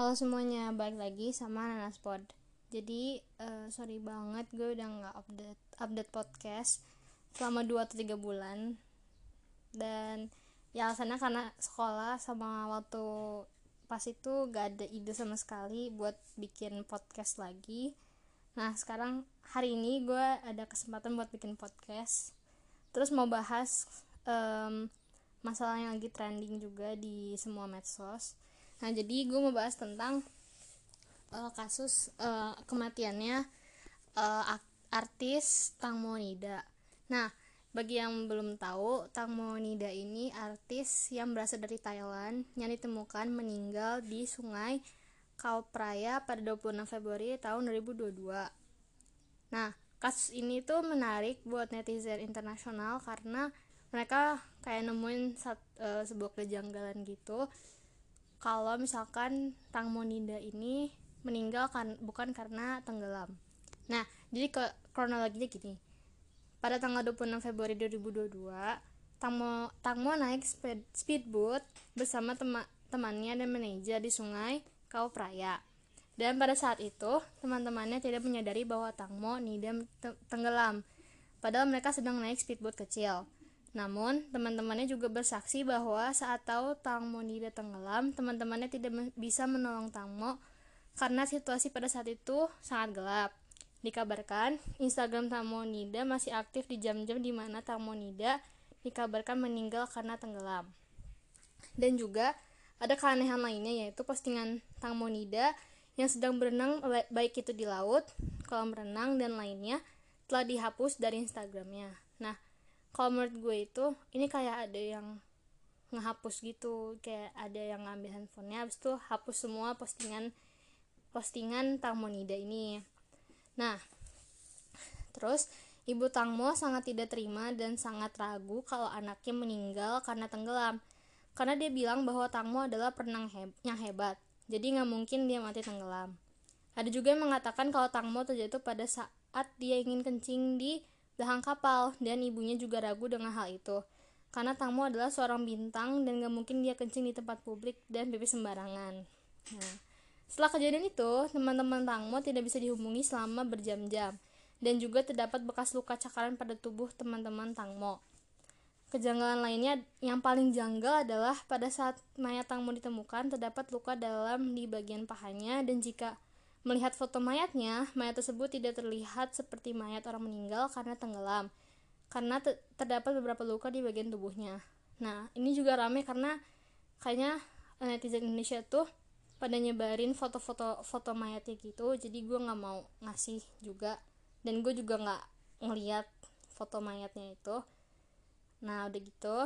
Halo semuanya, balik lagi sama Nanas Pod. Jadi, uh, sorry banget gue udah nggak update update podcast selama 2 atau 3 bulan. Dan ya alasannya karena sekolah sama waktu pas itu gak ada ide sama sekali buat bikin podcast lagi. Nah, sekarang hari ini gue ada kesempatan buat bikin podcast. Terus mau bahas um, masalah yang lagi trending juga di semua medsos Nah, jadi gue mau bahas tentang uh, kasus uh, kematiannya uh, artis Tang Monida. Nah, bagi yang belum tahu, Tang Monida ini artis yang berasal dari Thailand yang ditemukan meninggal di sungai Khao Phraya pada 26 Februari tahun 2022. Nah, kasus ini tuh menarik buat netizen internasional karena mereka kayak nemuin sat, uh, sebuah kejanggalan gitu kalau misalkan Tang Monida ini meninggal kan bukan karena tenggelam. Nah, jadi ke kronologinya gini. Pada tanggal 26 Februari 2022, Tangmo Tangmo naik speed, speedboat bersama tema, temannya dan manajer di sungai Kau Praya. Dan pada saat itu, teman-temannya tidak menyadari bahwa Tangmo Nida tenggelam. Padahal mereka sedang naik speedboat kecil. Namun, teman-temannya juga bersaksi bahwa saat tahu Tangmo Nida tenggelam, teman-temannya tidak bisa menolong Tangmo karena situasi pada saat itu sangat gelap. Dikabarkan, Instagram Tangmo Nida masih aktif di jam-jam di mana Tangmo Nida dikabarkan meninggal karena tenggelam. Dan juga ada keanehan lainnya yaitu postingan Tangmo Nida yang sedang berenang baik itu di laut, kolam renang dan lainnya telah dihapus dari Instagramnya. Nah, kalau menurut gue itu ini kayak ada yang ngehapus gitu. Kayak ada yang ngambil handphonenya habis itu hapus semua postingan postingan Tang Monida ini. Nah terus ibu Tangmo sangat tidak terima dan sangat ragu kalau anaknya meninggal karena tenggelam. Karena dia bilang bahwa Tangmo adalah perenang heb yang hebat. Jadi nggak mungkin dia mati tenggelam. Ada juga yang mengatakan kalau Tangmo terjatuh pada saat dia ingin kencing di belakang kapal dan ibunya juga ragu dengan hal itu karena Tangmo adalah seorang bintang dan gak mungkin dia kencing di tempat publik dan pipis sembarangan. Nah, setelah kejadian itu, teman-teman Tangmo tidak bisa dihubungi selama berjam-jam dan juga terdapat bekas luka cakaran pada tubuh teman-teman Tangmo. Kejanggalan lainnya yang paling janggal adalah pada saat mayat Tangmo ditemukan terdapat luka dalam di bagian pahanya dan jika Melihat foto mayatnya, mayat tersebut tidak terlihat seperti mayat orang meninggal karena tenggelam, karena te terdapat beberapa luka di bagian tubuhnya. Nah, ini juga rame karena kayaknya netizen Indonesia tuh pada nyebarin foto-foto foto mayatnya gitu, jadi gue nggak mau ngasih juga, dan gue juga nggak ngeliat foto mayatnya itu. Nah, udah gitu,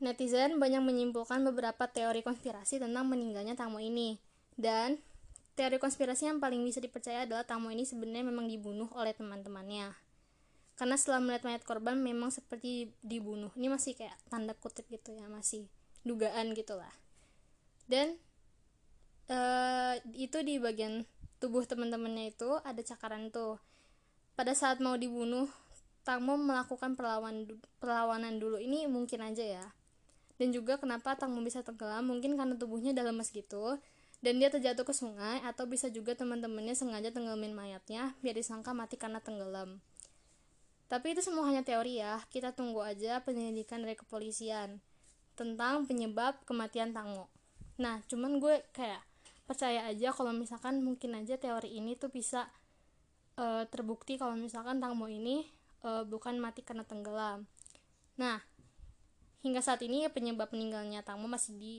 netizen banyak menyimpulkan beberapa teori konspirasi tentang meninggalnya tamu ini dan teori konspirasi yang paling bisa dipercaya adalah tamu ini sebenarnya memang dibunuh oleh teman-temannya. Karena setelah melihat mayat korban memang seperti dibunuh. Ini masih kayak tanda kutip gitu ya, masih dugaan gitulah. Dan uh, itu di bagian tubuh teman-temannya itu ada cakaran tuh. Pada saat mau dibunuh, Tangmo melakukan perlawan, perlawanan dulu. Ini mungkin aja ya. Dan juga kenapa Tangmo bisa tenggelam, mungkin karena tubuhnya dalam lemes gitu dan dia terjatuh ke sungai atau bisa juga teman-temannya sengaja tenggelamin mayatnya biar disangka mati karena tenggelam. Tapi itu semua hanya teori ya, kita tunggu aja penyelidikan dari kepolisian tentang penyebab kematian Tangmo. Nah, cuman gue kayak percaya aja kalau misalkan mungkin aja teori ini tuh bisa uh, terbukti kalau misalkan Tangmo ini uh, bukan mati karena tenggelam. Nah, hingga saat ini penyebab meninggalnya Tangmo masih di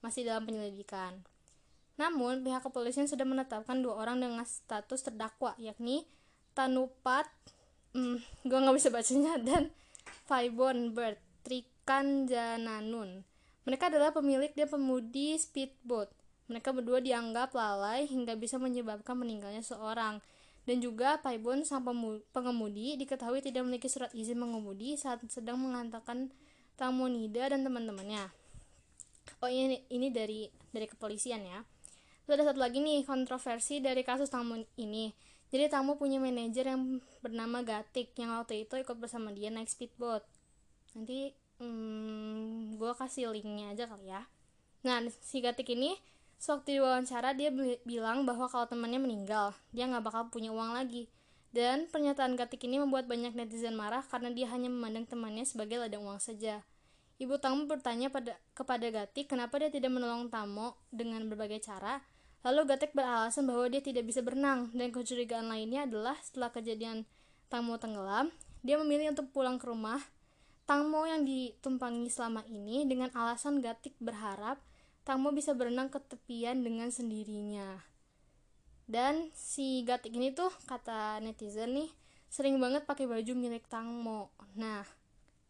masih dalam penyelidikan. Namun, pihak kepolisian sudah menetapkan dua orang dengan status terdakwa, yakni Tanupat, hmm, gue nggak bisa bacanya, dan Faibon Bird Trikan Jananun. Mereka adalah pemilik dan pemudi speedboat. Mereka berdua dianggap lalai hingga bisa menyebabkan meninggalnya seorang. Dan juga Paibon sang pengemudi diketahui tidak memiliki surat izin mengemudi saat sedang mengantarkan tamu Nida dan teman-temannya. Oh ini ini dari dari kepolisian ya. Terus ada satu lagi nih kontroversi dari kasus tamu ini. Jadi tamu punya manajer yang bernama Gatik yang waktu itu ikut bersama dia naik speedboat. Nanti hmm, gue kasih linknya aja kali ya. Nah si Gatik ini sewaktu diwawancara dia bilang bahwa kalau temannya meninggal dia nggak bakal punya uang lagi dan pernyataan Gatik ini membuat banyak netizen marah karena dia hanya memandang temannya sebagai ladang uang saja. Ibu Tamo bertanya pada, kepada Gatik kenapa dia tidak menolong Tamo dengan berbagai cara. Lalu Gatik beralasan bahwa dia tidak bisa berenang dan kecurigaan lainnya adalah setelah kejadian Tamo tenggelam, dia memilih untuk pulang ke rumah. Tangmo yang ditumpangi selama ini dengan alasan Gatik berharap Tangmo bisa berenang ke tepian dengan sendirinya. Dan si Gatik ini tuh kata netizen nih sering banget pakai baju milik Tangmo nah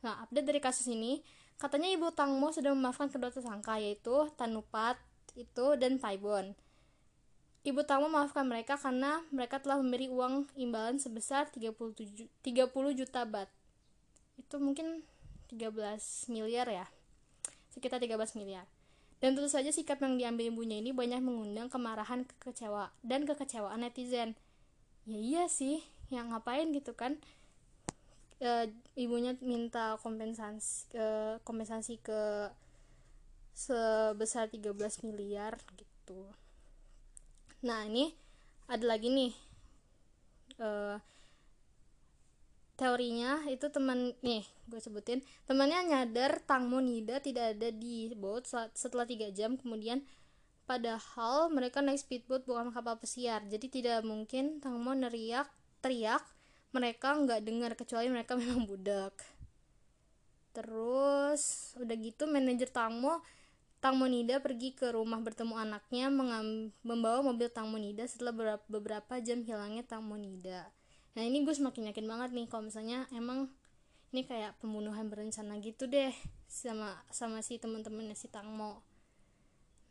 nah update dari kasus ini katanya ibu Tangmo sudah memaafkan kedua tersangka yaitu Tanupat itu dan Paibon Ibu Tangmo memaafkan mereka karena mereka telah memberi uang imbalan sebesar 37, 30 juta bat. Itu mungkin 13 miliar ya. Sekitar 13 miliar. Dan tentu saja sikap yang diambil ibunya ini banyak mengundang kemarahan kekecewa dan kekecewaan netizen. Ya iya sih, yang ngapain gitu kan? E, ibunya minta kompensasi ke kompensasi ke sebesar 13 miliar gitu. Nah, ini ada lagi nih. E, teorinya itu teman nih gue sebutin. Temannya nyadar Tang Monida tidak ada di boat setelah tiga jam. Kemudian padahal mereka naik speedboat bukan kapal pesiar. Jadi tidak mungkin Tang Mo neriak teriak mereka nggak dengar kecuali mereka memang budak. Terus udah gitu manajer Tangmo Tang Monida pergi ke rumah bertemu anaknya membawa mobil Tang Monida setelah beberapa jam hilangnya Tang Monida nah ini gue semakin yakin banget nih kalau misalnya emang ini kayak pembunuhan berencana gitu deh sama sama si teman-temannya si Tangmo.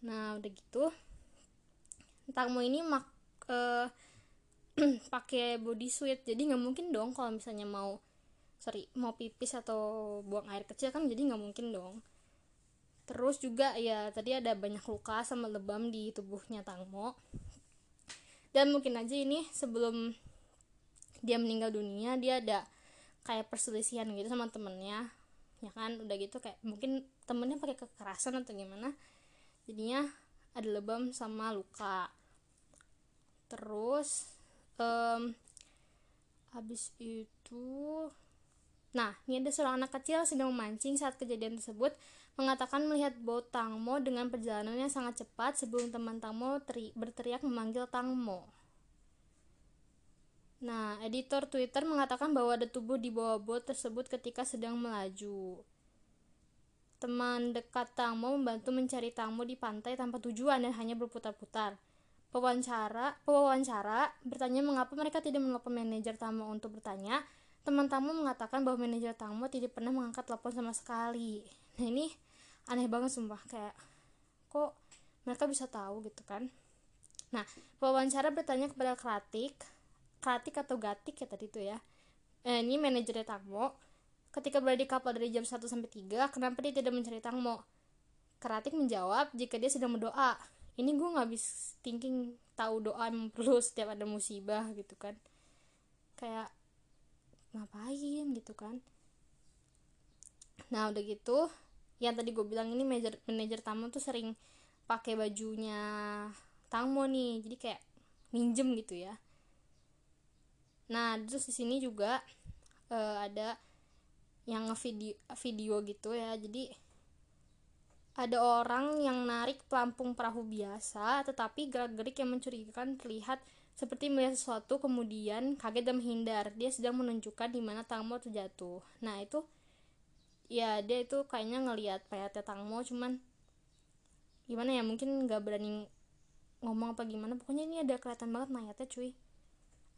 Nah udah gitu Tangmo ini mak uh, pakai body suit jadi nggak mungkin dong kalau misalnya mau sorry mau pipis atau buang air kecil kan jadi nggak mungkin dong terus juga ya tadi ada banyak luka sama lebam di tubuhnya Tangmo. Dan mungkin aja ini sebelum dia meninggal dunia dia ada kayak perselisihan gitu sama temennya. Ya kan udah gitu kayak mungkin temennya pakai kekerasan atau gimana. Jadinya ada lebam sama luka. Terus um, habis itu nah ini ada seorang anak kecil sedang memancing saat kejadian tersebut mengatakan melihat bot Tangmo dengan perjalanan yang sangat cepat sebelum teman Tangmo berteriak memanggil Tangmo Nah, editor Twitter mengatakan bahwa ada tubuh di bawah bot tersebut ketika sedang melaju. Teman dekat Tangmo membantu mencari Tangmo di pantai tanpa tujuan dan hanya berputar-putar. Pewawancara, pewawancara bertanya mengapa mereka tidak menelpon manajer Tangmo untuk bertanya. Teman Tangmo mengatakan bahwa manajer Tangmo tidak pernah mengangkat telepon sama sekali. Nah, ini aneh banget sumpah kayak kok mereka bisa tahu gitu kan. Nah, pewawancara bertanya kepada Kratik Kratik atau Gatik ya tadi itu ya. Eh, ini manajernya Tangmo ketika berada di kapal dari jam 1 sampai 3 kenapa dia tidak mencari Tangmo Kratik menjawab jika dia sedang berdoa. Ini gue nggak bisa thinking tahu doa yang perlu setiap ada musibah gitu kan. Kayak ngapain? gitu kan nah udah gitu yang tadi gue bilang ini manajer manajer tamu tuh sering pakai bajunya Tangmo nih jadi kayak minjem gitu ya. Nah terus di sini juga uh, ada yang video video gitu ya jadi ada orang yang narik pelampung perahu biasa tetapi gerak-gerik yang mencurigakan terlihat seperti melihat sesuatu kemudian kaget dan menghindar. Dia sedang menunjukkan di mana Tangmo terjatuh. Nah itu ya dia itu kayaknya ngelihat mayatnya Tangmo cuman gimana ya mungkin nggak berani ngomong apa gimana. Pokoknya ini ada kelihatan banget mayatnya cuy.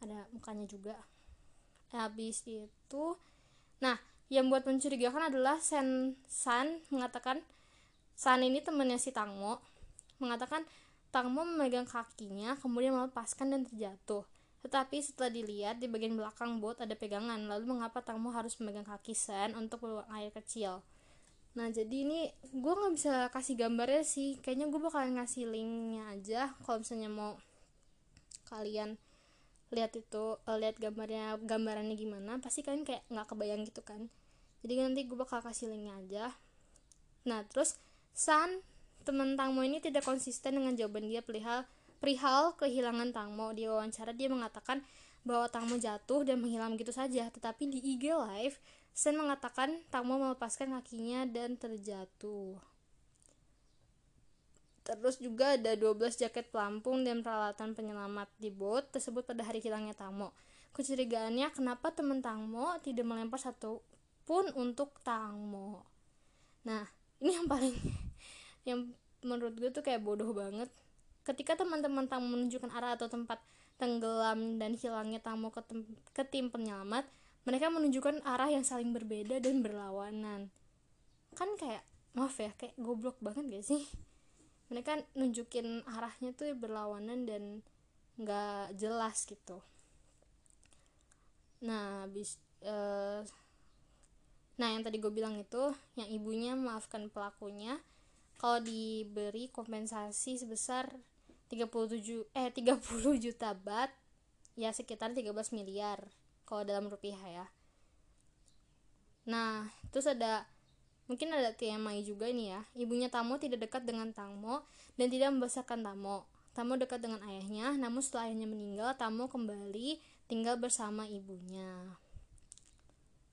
Ada mukanya juga. Habis itu nah yang buat mencurigakan adalah Sen San mengatakan San ini temannya si Tangmo mengatakan Tangmo memegang kakinya kemudian melepaskan dan terjatuh tetapi setelah dilihat di bagian belakang bot ada pegangan. Lalu mengapa Tangmo harus memegang kaki Sen untuk buang air kecil? Nah jadi ini gue nggak bisa kasih gambarnya sih. Kayaknya gue bakalan ngasih linknya aja kalau misalnya mau kalian lihat itu uh, lihat gambarnya gambarannya gimana. Pasti kalian kayak nggak kebayang gitu kan. Jadi nanti gue bakal kasih linknya aja. Nah terus San teman Tangmo ini tidak konsisten dengan jawaban dia perihal perihal kehilangan Tangmo. Di wawancara dia mengatakan bahwa Tangmo jatuh dan menghilang gitu saja. Tetapi di IG Live, Sen mengatakan Tangmo melepaskan kakinya dan terjatuh. Terus juga ada 12 jaket pelampung dan peralatan penyelamat di bot tersebut pada hari hilangnya Tangmo. Kecurigaannya kenapa teman Tangmo tidak melempar satu pun untuk Tangmo. Nah, ini yang paling yang menurut gue tuh kayak bodoh banget ketika teman-teman tamu menunjukkan arah atau tempat tenggelam dan hilangnya tamu ke, ke tim penyelamat mereka menunjukkan arah yang saling berbeda dan berlawanan. Kan kayak maaf ya kayak goblok banget gak sih? Mereka nunjukin arahnya tuh berlawanan dan nggak jelas gitu. Nah habis uh, nah yang tadi gue bilang itu yang ibunya maafkan pelakunya kalau diberi kompensasi sebesar 37 eh 30 juta bat ya sekitar 13 miliar kalau dalam rupiah ya. Nah terus ada mungkin ada TMI juga ini ya. Ibunya Tamo tidak dekat dengan Tamo dan tidak membesarkan Tamo. Tamo dekat dengan ayahnya namun setelah ayahnya meninggal Tamo kembali tinggal bersama ibunya.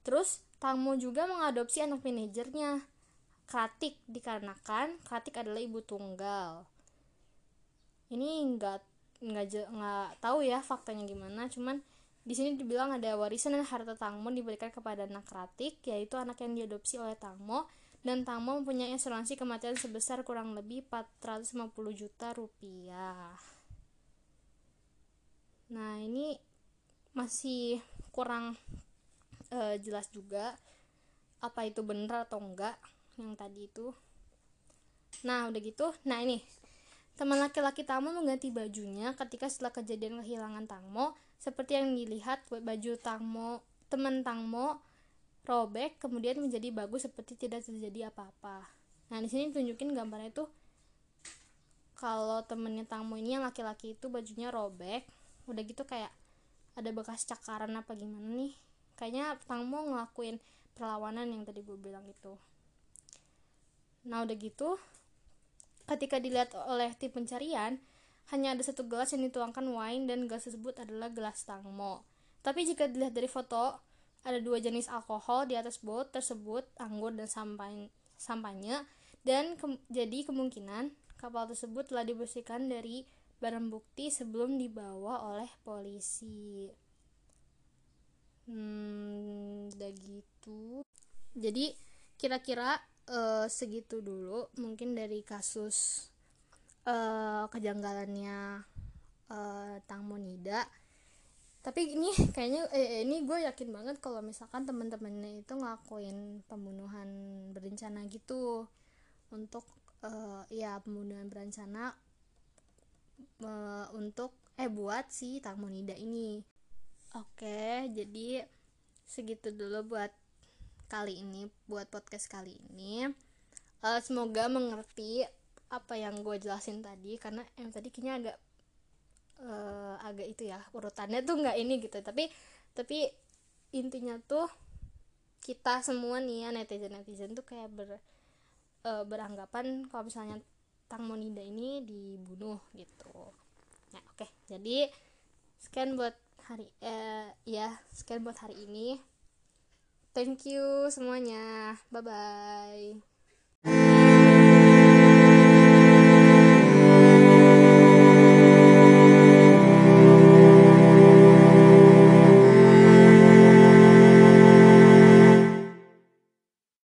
Terus Tamo juga mengadopsi anak manajernya Kratik dikarenakan Kratik adalah ibu tunggal ini nggak nggak nggak tahu ya faktanya gimana cuman di sini dibilang ada warisan dan harta Tangmo diberikan kepada anak Kratik yaitu anak yang diadopsi oleh Tangmo dan Tangmo mempunyai asuransi kematian sebesar kurang lebih 450 juta rupiah. Nah ini masih kurang uh, jelas juga apa itu benar atau enggak yang tadi itu. Nah udah gitu. Nah ini teman laki-laki Tangmo mengganti bajunya ketika setelah kejadian kehilangan Tangmo seperti yang dilihat baju Tangmo teman Tangmo robek kemudian menjadi bagus seperti tidak terjadi apa-apa. Nah di sini tunjukin gambarnya tuh kalau temennya Tangmo ini yang laki-laki itu bajunya robek udah gitu kayak ada bekas cakaran apa gimana nih? Kayaknya Tangmo ngelakuin perlawanan yang tadi gue bilang itu. Nah udah gitu, ketika dilihat oleh tim pencarian, hanya ada satu gelas yang dituangkan wine dan gelas tersebut adalah gelas tangmo. Tapi jika dilihat dari foto, ada dua jenis alkohol di atas bot tersebut, anggur dan sampai sampahnya, dan ke jadi kemungkinan kapal tersebut telah dibersihkan dari barang bukti sebelum dibawa oleh polisi. Hmm, udah gitu. Jadi kira-kira uh, segitu dulu mungkin dari kasus uh, kejanggalannya uh, Tang Monida. Tapi ini kayaknya eh, ini gue yakin banget kalau misalkan teman-temannya itu ngelakuin pembunuhan berencana gitu. Untuk uh, ya pembunuhan berencana uh, untuk eh buat si Tang Monida ini. Oke jadi segitu dulu buat kali ini buat podcast kali ini uh, semoga mengerti apa yang gue jelasin tadi karena yang tadi kayaknya agak uh, agak itu ya urutannya tuh nggak ini gitu. Tapi tapi intinya tuh kita semua nih ya netizen netizen tuh kayak ber uh, beranggapan kalau misalnya Tang Monida ini dibunuh gitu. Nah oke. Okay. jadi sekian buat hari uh, ya sekian buat hari ini Thank you semuanya. Bye bye.